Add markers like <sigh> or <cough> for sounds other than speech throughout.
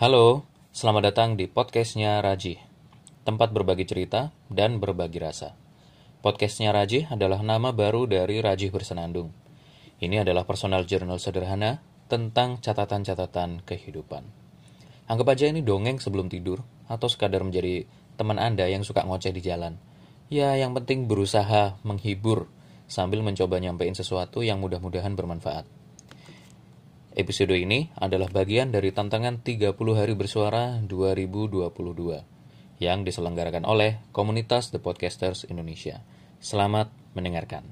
Halo, selamat datang di podcastnya Raji, tempat berbagi cerita dan berbagi rasa. Podcastnya Raji adalah nama baru dari Raji Bersenandung. Ini adalah personal journal sederhana tentang catatan-catatan kehidupan. Anggap aja ini dongeng sebelum tidur, atau sekadar menjadi teman Anda yang suka ngoceh di jalan. Ya, yang penting berusaha menghibur sambil mencoba nyampein sesuatu yang mudah-mudahan bermanfaat. Episode ini adalah bagian dari tantangan 30 hari bersuara 2022 yang diselenggarakan oleh komunitas The Podcasters Indonesia. Selamat mendengarkan.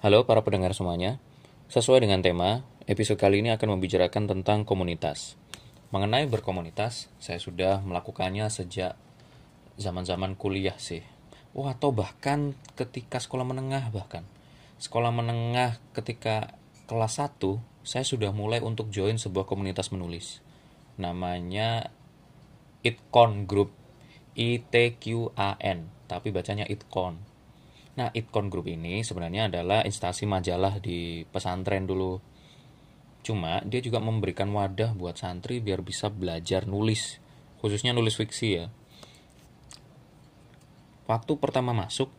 Halo para pendengar semuanya. Sesuai dengan tema, episode kali ini akan membicarakan tentang komunitas. Mengenai berkomunitas, saya sudah melakukannya sejak zaman-zaman kuliah sih. Oh, atau bahkan ketika sekolah menengah bahkan. Sekolah menengah ketika kelas 1 saya sudah mulai untuk join sebuah komunitas menulis. Namanya Itcon Group. I T Q A N, tapi bacanya Itcon. Nah, Itcon Group ini sebenarnya adalah instansi majalah di pesantren dulu. Cuma dia juga memberikan wadah buat santri biar bisa belajar nulis, khususnya nulis fiksi ya. Waktu pertama masuk,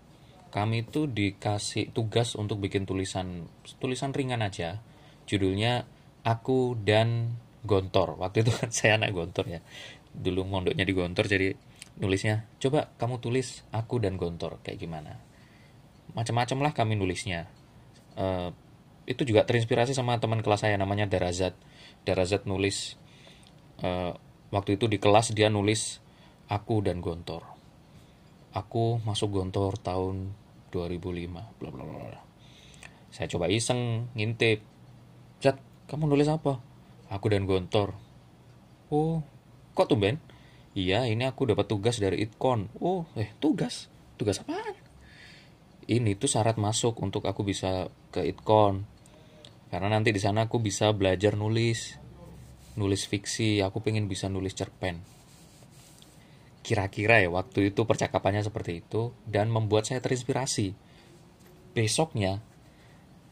kami itu dikasih tugas untuk bikin tulisan tulisan ringan aja judulnya Aku dan Gontor. Waktu itu kan <laughs> saya anak Gontor ya. Dulu mondoknya di Gontor jadi nulisnya coba kamu tulis Aku dan Gontor kayak gimana. Macam-macam lah kami nulisnya. Uh, itu juga terinspirasi sama teman kelas saya namanya Darazat. Darazat nulis uh, waktu itu di kelas dia nulis Aku dan Gontor. Aku masuk Gontor tahun 2005 bla bla bla. Saya coba iseng ngintip Zat, kamu nulis apa? Aku dan Gontor. Oh, kok tumben? Iya, ini aku dapat tugas dari Itcon. Oh, eh, tugas? Tugas apa? Ini tuh syarat masuk untuk aku bisa ke Itcon. Karena nanti di sana aku bisa belajar nulis. Nulis fiksi, aku pengen bisa nulis cerpen. Kira-kira ya waktu itu percakapannya seperti itu dan membuat saya terinspirasi. Besoknya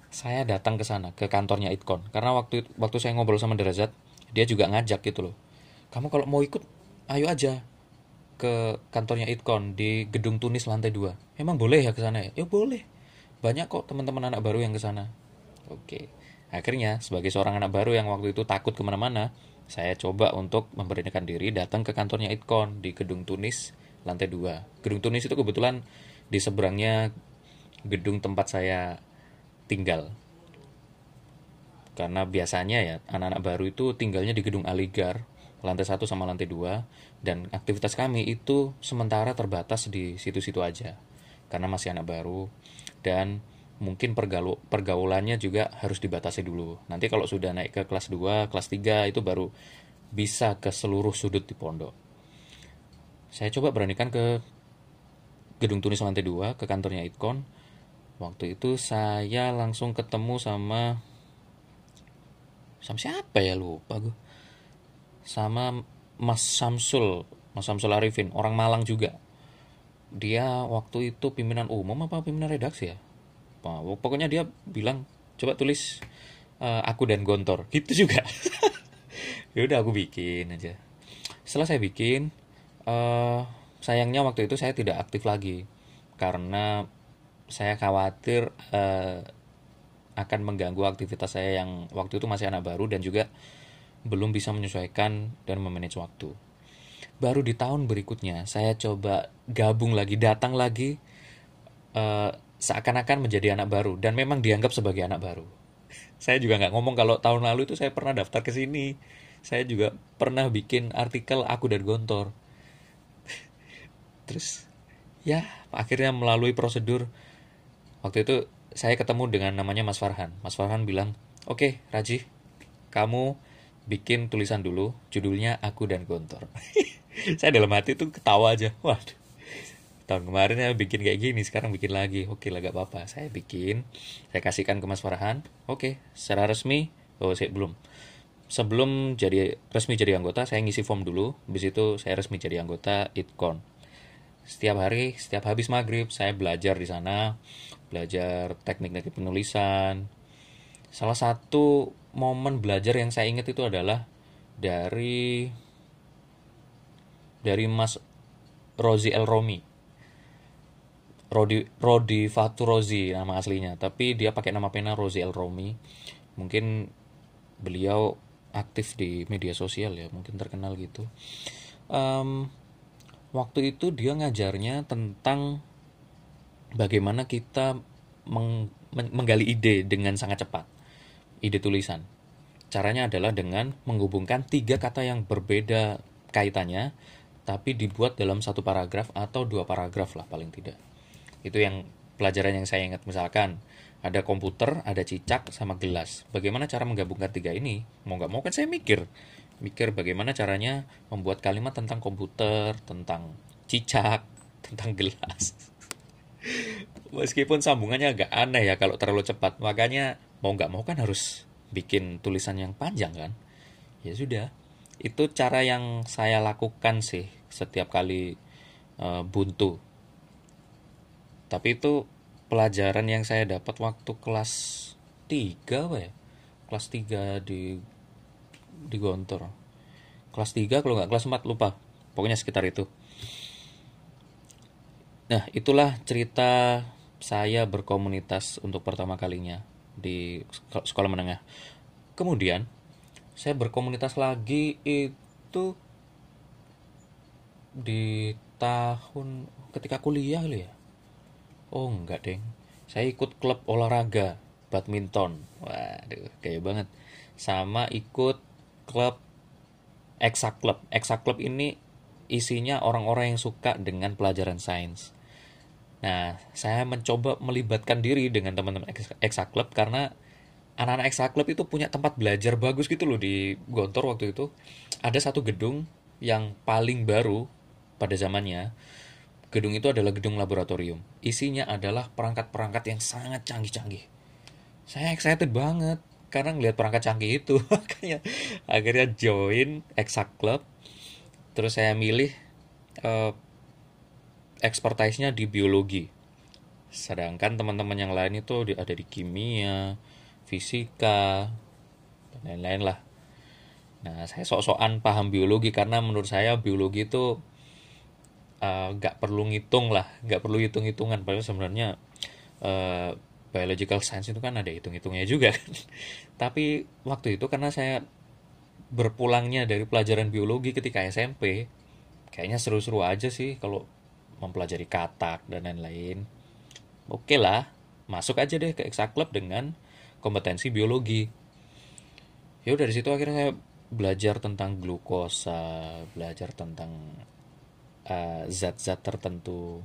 saya datang ke sana ke kantornya Itkon. Karena waktu waktu saya ngobrol sama Derajat dia juga ngajak gitu loh. Kamu kalau mau ikut ayo aja ke kantornya Itkon di gedung Tunis lantai 2 emang boleh ya ke sana ya? Ya boleh. Banyak kok teman-teman anak baru yang ke sana. Oke. Akhirnya sebagai seorang anak baru yang waktu itu takut ke mana-mana saya coba untuk memberanikan diri datang ke kantornya Itkon di gedung Tunis lantai 2 gedung Tunis itu kebetulan di seberangnya gedung tempat saya tinggal. Karena biasanya ya anak-anak baru itu tinggalnya di gedung Aligar lantai satu sama lantai dua dan aktivitas kami itu sementara terbatas di situ-situ aja karena masih anak baru dan mungkin pergaul pergaulannya juga harus dibatasi dulu. Nanti kalau sudah naik ke kelas 2 kelas 3 itu baru bisa ke seluruh sudut di pondok. Saya coba beranikan ke gedung tunis lantai 2 ke kantornya Itkon waktu itu saya langsung ketemu sama sama siapa ya? Lupa gue sama Mas Samsul Mas Samsul Arifin orang Malang juga. Dia waktu itu pimpinan umum apa pimpinan redaksi ya? Pokoknya dia bilang coba tulis uh, aku dan Gontor. <laughs> Gitu juga. <laughs> Ya udah aku bikin aja. Setelah saya bikin uh, sayangnya waktu itu saya tidak aktif lagi. Karena saya khawatir uh, akan mengganggu aktivitas saya yang waktu itu masih anak baru dan juga belum bisa menyesuaikan dan memanage waktu. Baru di tahun berikutnya saya coba gabung lagi, datang lagi uh, seakan-akan menjadi anak baru dan memang dianggap sebagai anak baru. Saya juga nggak ngomong kalau tahun lalu itu saya pernah daftar ke sini. Saya juga pernah bikin artikel aku dan Gontor. Terus ya akhirnya melalui prosedur waktu itu saya ketemu dengan namanya Mas Farhan. Mas Farhan bilang oke okay, Raji kamu bikin tulisan dulu judulnya aku dan Gontor. <laughs> Saya dalam hati tuh ketawa aja. Waduh. Tahun kemarin ya bikin kayak gini sekarang bikin lagi. Oke lah gak apa-apa. Saya bikin saya kasihkan ke Mas Farhan. Oke secara resmi oh saya belum. Sebelum jadi resmi jadi anggota saya ngisi form dulu. Habis itu saya resmi jadi anggota Itcon. Setiap hari setiap habis maghrib saya belajar di sana belajar teknik-teknik penulisan. Salah satu momen belajar yang saya ingat itu adalah dari dari Mas Rozi El Romi. Rodi Rodi Faturozi nama aslinya tapi dia pakai nama pena Rozi El Romi. Mungkin beliau aktif di media sosial ya mungkin terkenal gitu. Um, waktu itu dia ngajarnya tentang bagaimana kita meng, menggali ide dengan sangat cepat ide tulisan caranya adalah dengan menghubungkan tiga kata yang berbeda kaitannya tapi dibuat dalam satu paragraf atau dua paragraf lah paling tidak itu yang pelajaran yang saya ingat misalkan ada komputer, ada cicak, sama gelas. Bagaimana cara menggabungkan tiga ini? Mau nggak mau kan saya mikir. Mikir bagaimana caranya membuat kalimat tentang komputer, tentang cicak, tentang gelas. Meskipun sambungannya agak aneh ya kalau terlalu cepat. Makanya mau nggak mau kan harus bikin tulisan yang panjang kan. Ya sudah. Itu cara yang saya lakukan sih setiap kali uh, buntu tapi itu pelajaran yang saya dapat waktu kelas 3 apa ya kelas 3 di di Gontor kelas 3 kalau nggak kelas 4 lupa pokoknya sekitar itu nah itulah cerita saya berkomunitas untuk pertama kalinya di sekolah menengah kemudian saya berkomunitas lagi itu di tahun ketika kuliah ya Oh enggak deng, saya ikut klub olahraga badminton. Waduh, kayak banget. Sama ikut klub Eksak Club. Eksak Club ini isinya orang-orang yang suka dengan pelajaran sains. Nah, saya mencoba melibatkan diri dengan teman-teman Eksak Club karena anak-anak Eksak Club itu punya tempat belajar bagus gitu loh di Gontor waktu itu. Ada satu gedung yang paling baru pada zamannya Gedung itu adalah gedung laboratorium. Isinya adalah perangkat-perangkat yang sangat canggih-canggih. Saya excited banget karena ngelihat perangkat canggih itu. <laughs> Makanya akhirnya join Exact Club. Terus saya milih uh, expertise-nya di biologi. Sedangkan teman-teman yang lain itu ada di kimia, fisika, dan lain-lain lah. Nah, saya sok-sokan paham biologi karena menurut saya biologi itu Eh, nggak uh, perlu ngitung lah nggak perlu hitung hitungan padahal sebenarnya uh, biological science itu kan ada hitung hitungnya juga kan <laughs> tapi waktu itu karena saya berpulangnya dari pelajaran biologi ketika SMP kayaknya seru-seru aja sih kalau mempelajari katak dan lain-lain. Oke lah masuk aja deh ke Exact Club dengan kompetensi biologi. Ya dari situ akhirnya saya belajar tentang glukosa belajar tentang Eh, zat-zat uh, tertentu.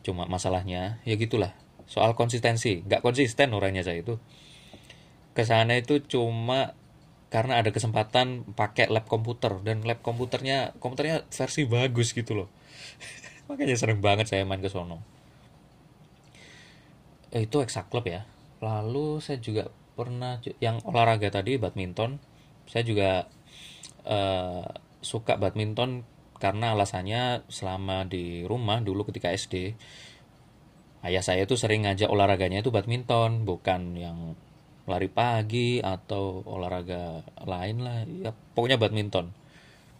Cuma masalahnya ya gitulah. Soal konsistensi nggak konsisten orangnya saya itu. Ke sana itu cuma karena ada kesempatan pakai lab komputer. Dan lab komputernya komputernya versi bagus gitu loh <laughs> makanya sering banget saya main ke sono. Eh, itu eksak club ya. Lalu saya juga pernah yang olahraga tadi badminton. Saya juga uh, suka badminton karena alasannya selama di rumah dulu ketika SD ayah saya tuh sering ngajak olahraganya itu badminton bukan yang lari pagi atau olahraga lain lah ya pokoknya badminton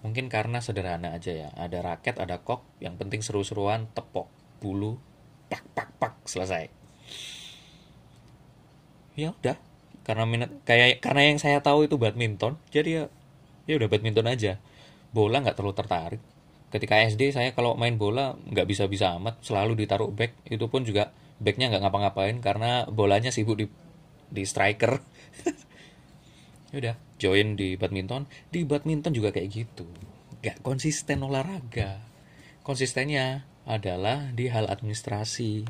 mungkin karena sederhana aja ya. Ada raket ada kok yang penting seru-seruan tepok bulu pak pak pak selesai. Ya udah. Karena minat kayak karena yang saya tahu itu badminton jadi ya ya udah badminton aja. Bola nggak terlalu tertarik. Ketika SD saya kalau main bola nggak bisa bisa amat selalu ditaruh back. Itu pun juga backnya nggak ngapa-ngapain karena bolanya sibuk di di striker <laughs> udah join di badminton. Di badminton juga kayak gitu. Nggak konsisten olahraga. Konsistennya adalah di hal administrasi.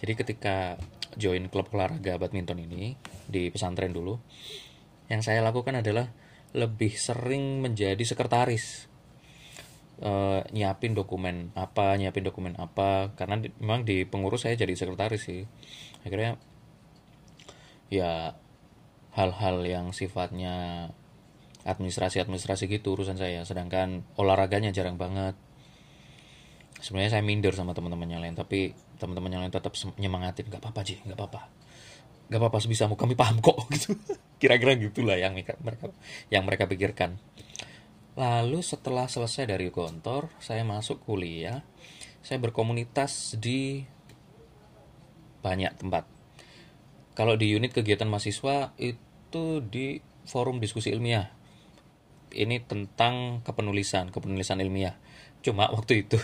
Jadi ketika join klub olahraga badminton ini di pesantren dulu yang saya lakukan adalah lebih sering menjadi sekretaris. Uh, nyiapin dokumen apa nyiapin dokumen apa. Karena di, memang di pengurus saya jadi sekretaris sih. Akhirnya ya hal-hal yang sifatnya administrasi administrasi gitu urusan saya. Sedangkan olahraganya jarang banget. Sebenarnya saya minder sama teman-teman yang lain tapi teman-teman yang lain tetap nyemangatin nggak apa-apa sih nggak apa-apa. Gak apa-apa sebisamu kami paham kok. <laughs> Gitu. Kira-kira gitulah yang mereka yang mereka pikirkan. Lalu setelah selesai dari kantor saya masuk kuliah. Saya berkomunitas di banyak tempat kalau di unit kegiatan mahasiswa itu di forum diskusi ilmiah. Ini tentang kepenulisan kepenulisan ilmiah. Cuma <laughs> waktu itu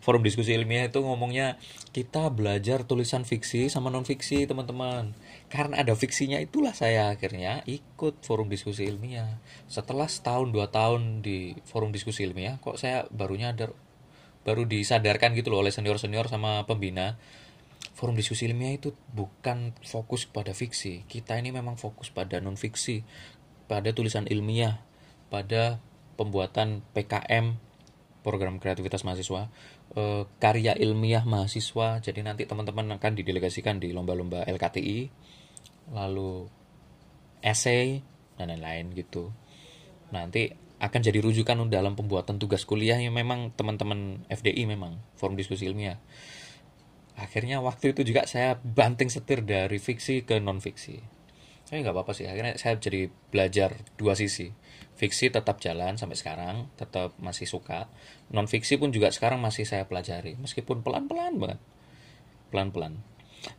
forum diskusi ilmiah itu ngomongnya kita belajar tulisan fiksi sama non fiksi teman-teman. Karena ada fiksinya itulah saya akhirnya ikut forum diskusi ilmiah. Setelah setahun dua tahun di forum diskusi ilmiah kok saya barunya ada baru disadarkan gitu loh oleh senior senior sama pembina forum diskusi ilmiah itu bukan fokus pada fiksi. Kita ini memang fokus pada non fiksi pada tulisan ilmiah pada pembuatan PKM program kreativitas mahasiswa e, karya ilmiah mahasiswa. Jadi nanti teman-teman akan didelegasikan di lomba-lomba LKTI lalu essay dan lain-lain gitu. Nanti akan jadi rujukan dalam pembuatan tugas kuliah yang memang teman-teman FDI memang forum diskusi ilmiah akhirnya waktu itu juga saya banting setir dari fiksi ke non fiksi tapi nggak apa-apa sih akhirnya saya jadi belajar dua sisi. Fiksi tetap jalan sampai sekarang tetap masih suka. Non fiksi pun juga sekarang masih saya pelajari meskipun pelan pelan banget. Pelan pelan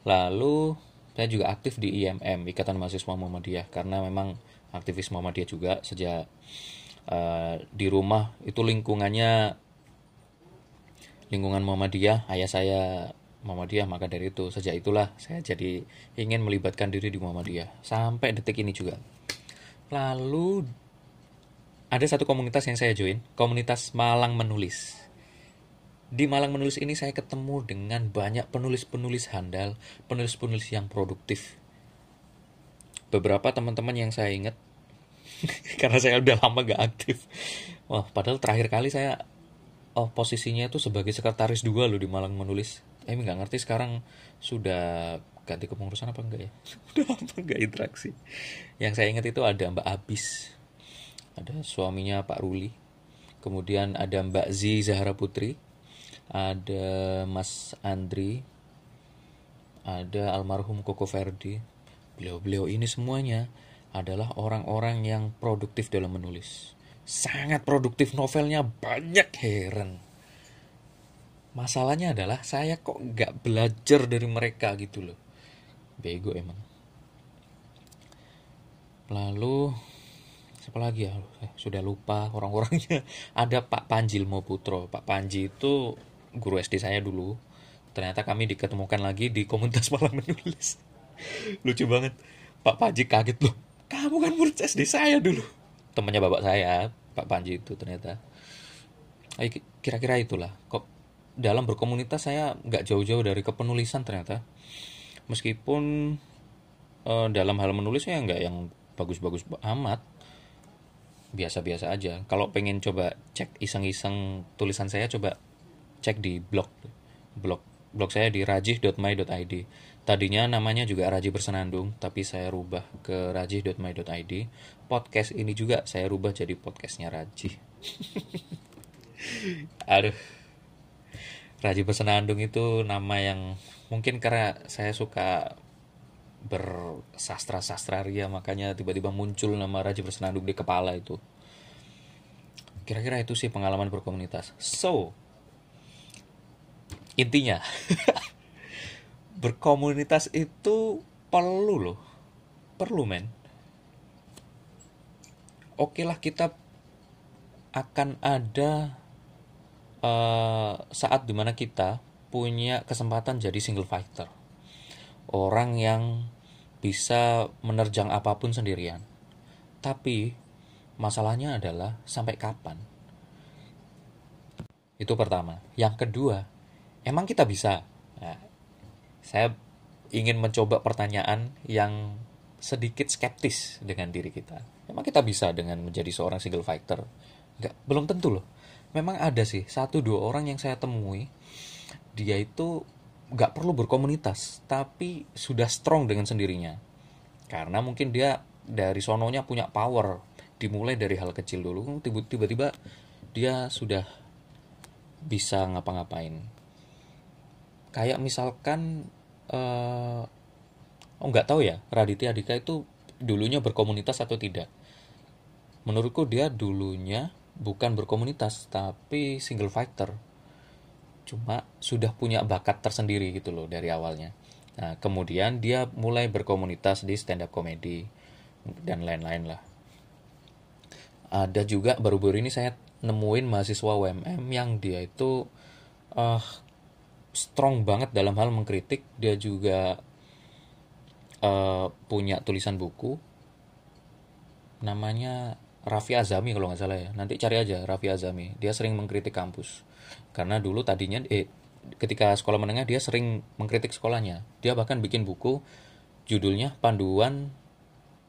lalu saya juga aktif di IMM Ikatan Mahasiswa Muhammadiyah karena memang aktivis Muhammadiyah juga sejak uh, di rumah. Itu lingkungannya lingkungan Muhammadiyah ayah saya Muhammadiyah maka dari itu sejak itulah saya jadi ingin melibatkan diri di Muhammadiyah sampai detik ini juga lalu ada satu komunitas yang saya join, komunitas Malang Menulis. Di Malang Menulis ini saya ketemu dengan banyak penulis-penulis handal, penulis-penulis yang produktif. Beberapa teman-teman yang saya ingat, <laughs> karena saya udah lama gak aktif. Wah, padahal terakhir kali saya oh posisinya itu sebagai sekretaris dua loh di Malang Menulis. Eh, nggak ngerti sekarang sudah ganti kepengurusan apa enggak ya? <laughs> Udah lama nggak interaksi. Yang saya ingat itu ada Mbak Abis, ada suaminya Pak Ruli kemudian ada Mbak Zi Zahra Putri ada Mas Andri ada almarhum Koko Verdi beliau-beliau ini semuanya adalah orang-orang yang produktif dalam menulis sangat produktif novelnya banyak heran masalahnya adalah saya kok nggak belajar dari mereka gitu loh. Bego emang. Lalu siapa lagi ya? Eh, sudah lupa orang-orangnya. <laughs> Ada Pak Panji Ilmu Putro Pak Panji itu guru SD saya dulu. Ternyata kami diketemukan lagi di komunitas malam menulis. <laughs> Lucu banget. Pak Panji kaget loh. Kamu kan murid SD saya dulu. Temannya bapak saya Pak Panji itu ternyata. Kira-kira itulah. Kok dalam berkomunitas saya nggak jauh-jauh dari kepenulisan ternyata meskipun uh, dalam hal menulis saya nggak yang bagus-bagus amat biasa-biasa aja. Kalau pengen coba cek iseng-iseng tulisan saya coba cek di blog blog blog saya di rajih.my.id. Tadinya namanya juga Rajih Bersenandung, tapi saya rubah ke rajih.my.id. Podcast ini juga saya rubah jadi podcastnya Rajih. <laughs> Aduh. Rajih Bersenandung itu nama yang mungkin karena saya suka bersastra-sastra ria makanya tiba-tiba muncul nama Raja Bersenandung di kepala itu. Kira-kira itu sih pengalaman berkomunitas. So intinya <laughs> berkomunitas itu perlu loh. Perlu men. Oke lah kita akan ada uh, saat di mana kita punya kesempatan jadi single fighter orang yang bisa menerjang apa pun sendirian. Tapi masalahnya adalah sampai kapan? Itu pertama. Yang kedua, emang kita bisa? Nah, saya ingin mencoba pertanyaan yang sedikit skeptis dengan diri kita. Emang kita bisa dengan menjadi seorang single fighter? Enggak, belum tentu loh. Memang ada sih satu dua orang yang saya temui, dia itu nggak perlu berkomunitas tapi sudah strong dengan sendirinya. Karena mungkin dia dari sononya punya power dimulai dari hal kecil dulu tiba-tiba dia sudah bisa ngapa-ngapain. Kayak misalkan uh, oh nggak tahu ya Raditya Dika itu dulunya berkomunitas atau tidak? Menurutku dia dulunya bukan berkomunitas tapi single fighter. Cuma sudah punya bakat tersendiri gitu loh dari awalnya. Nah kemudian dia mulai berkomunitas di stand up comedy dan lain-lain lah. Ada juga baru-baru ini saya nemuin mahasiswa UMM yang dia itu uh, strong banget dalam hal mengkritik. Dia juga uh, punya tulisan buku namanya Raffi Azami kalau nggak salah ya. Nanti cari aja Raffi Azami. Dia sering mengkritik kampus. Karena dulu tadinya eh ketika sekolah menengah dia sering mengkritik sekolahnya. Dia bahkan bikin buku judulnya panduan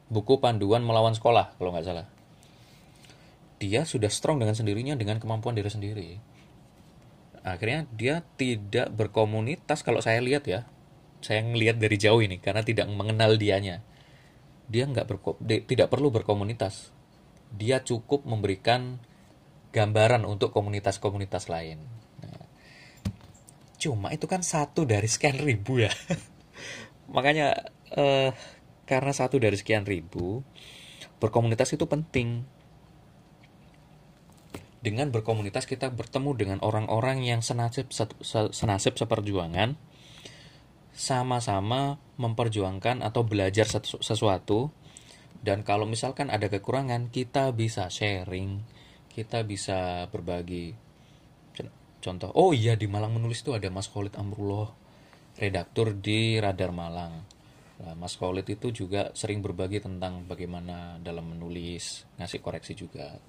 buku panduan melawan sekolah kalau nggak salah. Dia sudah strong dengan sendirinya dengan kemampuan diri sendiri. Akhirnya dia tidak berkomunitas kalau saya lihat ya. Saya ngelihat dari jauh ini karena tidak mengenal dianya. Dia nggak berko tidak perlu berkomunitas dia cukup memberikan gambaran untuk komunitas-komunitas lain. Nah, cuma itu kan satu dari sekian ribu ya. <laughs> Makanya eh, karena satu dari sekian ribu berkomunitas itu penting. Dengan berkomunitas kita bertemu dengan orang-orang yang senasib senasib seperjuangan sama-sama memperjuangkan atau belajar sesuatu dan kalau misalkan ada kekurangan kita bisa sharing kita bisa berbagi contoh oh iya di Malang menulis itu ada Mas Khalid Amrullah redaktur di Radar Malang nah, Mas Khalid itu juga sering berbagi tentang bagaimana dalam menulis ngasih koreksi juga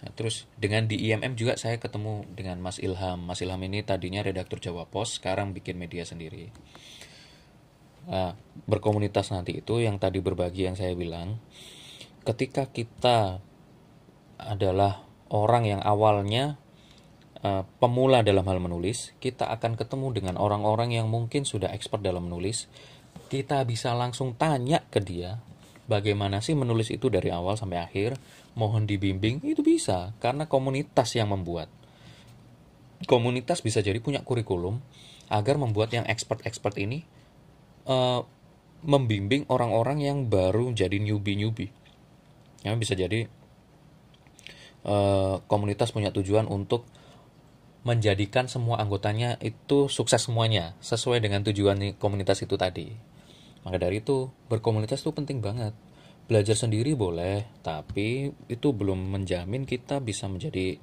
Nah, terus dengan di IMM juga saya ketemu dengan Mas Ilham. Mas Ilham ini tadinya redaktur Jawa Pos, sekarang bikin media sendiri. Nah, berkomunitas nanti itu yang tadi berbagi yang saya bilang, ketika kita adalah orang yang awalnya uh, pemula dalam hal menulis, kita akan ketemu dengan orang-orang yang mungkin sudah expert dalam menulis. Kita bisa langsung tanya ke dia, bagaimana sih menulis itu dari awal sampai akhir? Mohon dibimbing. Itu bisa karena komunitas yang membuat. Komunitas bisa jadi punya kurikulum agar membuat yang expert-expert ini uh, membimbing orang-orang yang baru jadi newbie-newbie. Yang bisa jadi uh, komunitas punya tujuan untuk menjadikan semua anggotanya itu sukses semuanya sesuai dengan tujuan komunitas itu tadi. Maka dari itu berkomunitas itu penting banget. Belajar sendiri boleh tapi itu belum menjamin kita bisa menjadi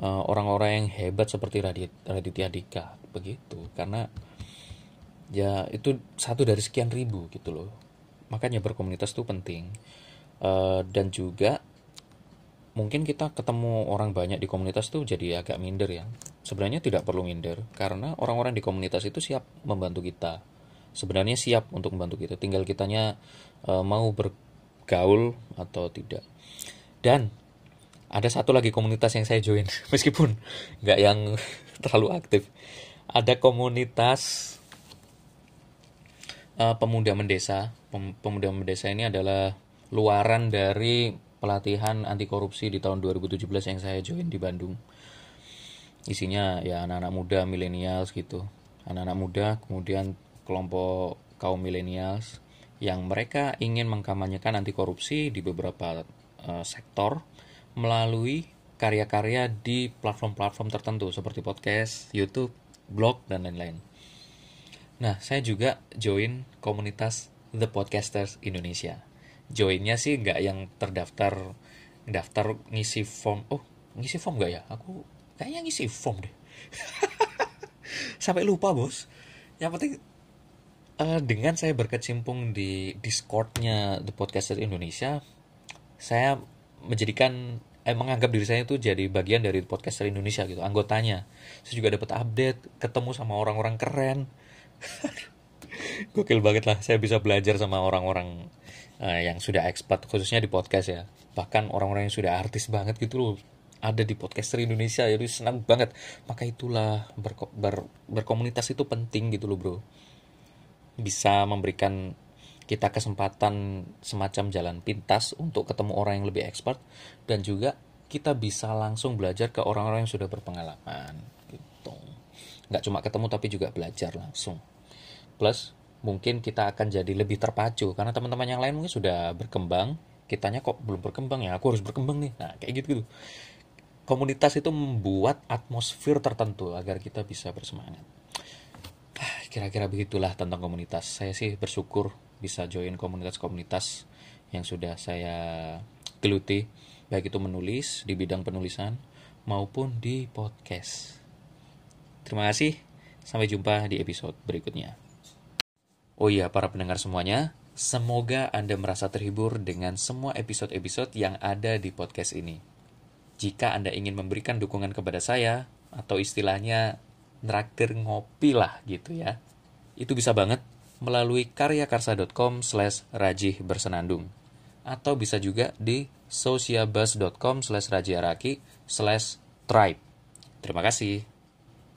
uh, orang-orang uh, yang hebat seperti Radit Raditya Dika. Begitu. Karena ya itu satu dari sekian ribu gitu loh. Makanya berkomunitas itu penting. Uh, dan juga mungkin kita ketemu orang banyak di komunitas tuh jadi agak minder ya. Sebenarnya tidak perlu minder karena orang-orang di komunitas itu siap membantu kita. Sebenarnya siap untuk membantu kita. Tinggal kitanya uh, mau ber gaul atau tidak. Dan ada satu lagi komunitas yang saya join, <laughs> meskipun nggak yang <laughs> terlalu aktif. Ada komunitas uh, pemuda mendesa. Pem pemuda mendesa ini adalah luaran dari pelatihan anti korupsi di tahun 2017 yang saya join di Bandung. Isinya ya anak-anak muda, milenials gitu. Anak-anak muda, kemudian kelompok kaum milenials yang mereka ingin mengkampanyekan anti korupsi di beberapa uh, sektor melalui karya-karya di platform-platform tertentu seperti podcast, YouTube, blog dan lain-lain. Nah, saya juga join komunitas The Podcasters Indonesia. Joinnya sih nggak yang terdaftar daftar ngisi form. Oh, ngisi form nggak ya? Aku kayaknya ngisi form deh. <laughs> Sampai lupa bos. Yang penting uh, dengan saya berkecimpung di Discordnya The Podcaster Indonesia, saya menjadikan eh, menganggap diri saya itu jadi bagian dari podcaster Indonesia gitu anggotanya saya juga dapat update ketemu sama orang-orang keren <laughs> gokil banget lah saya bisa belajar sama orang-orang uh, yang sudah expert khususnya di podcast ya. Bahkan orang-orang yang sudah artis banget gitu loh ada di podcaster Indonesia jadi senang banget. Maka itulah berko ber berkomunitas itu penting gitu loh bro. Bisa memberikan kita kesempatan semacam jalan pintas untuk ketemu orang yang lebih expert dan juga kita bisa langsung belajar ke orang-orang yang sudah berpengalaman gitu. Nggak cuma ketemu tapi juga belajar langsung plus mungkin kita akan jadi lebih terpacu. Karena teman-teman yang lain mungkin sudah berkembang kitanya kok belum berkembang ya? Aku harus berkembang nih. Nah kayak gitu gitu komunitas itu membuat atmosfer tertentu agar kita bisa bersemangat. Ah, kira-kira begitulah tentang komunitas. Saya sih bersyukur bisa join komunitas-komunitas yang sudah saya geluti baik itu menulis di bidang penulisan maupun di podcast. Terima kasih. Sampai jumpa di episode berikutnya oh iya para pendengar semuanya Semoga Anda merasa terhibur dengan semua episode-episode yang ada di podcast ini. Jika Anda ingin memberikan dukungan kepada saya, atau istilahnya neraktir ngopi lah gitu ya, itu bisa banget melalui karyakarsa.com slash rajih bersenandung. Atau bisa juga di sociabus.com slash rajiaraki slash tribe. Terima kasih.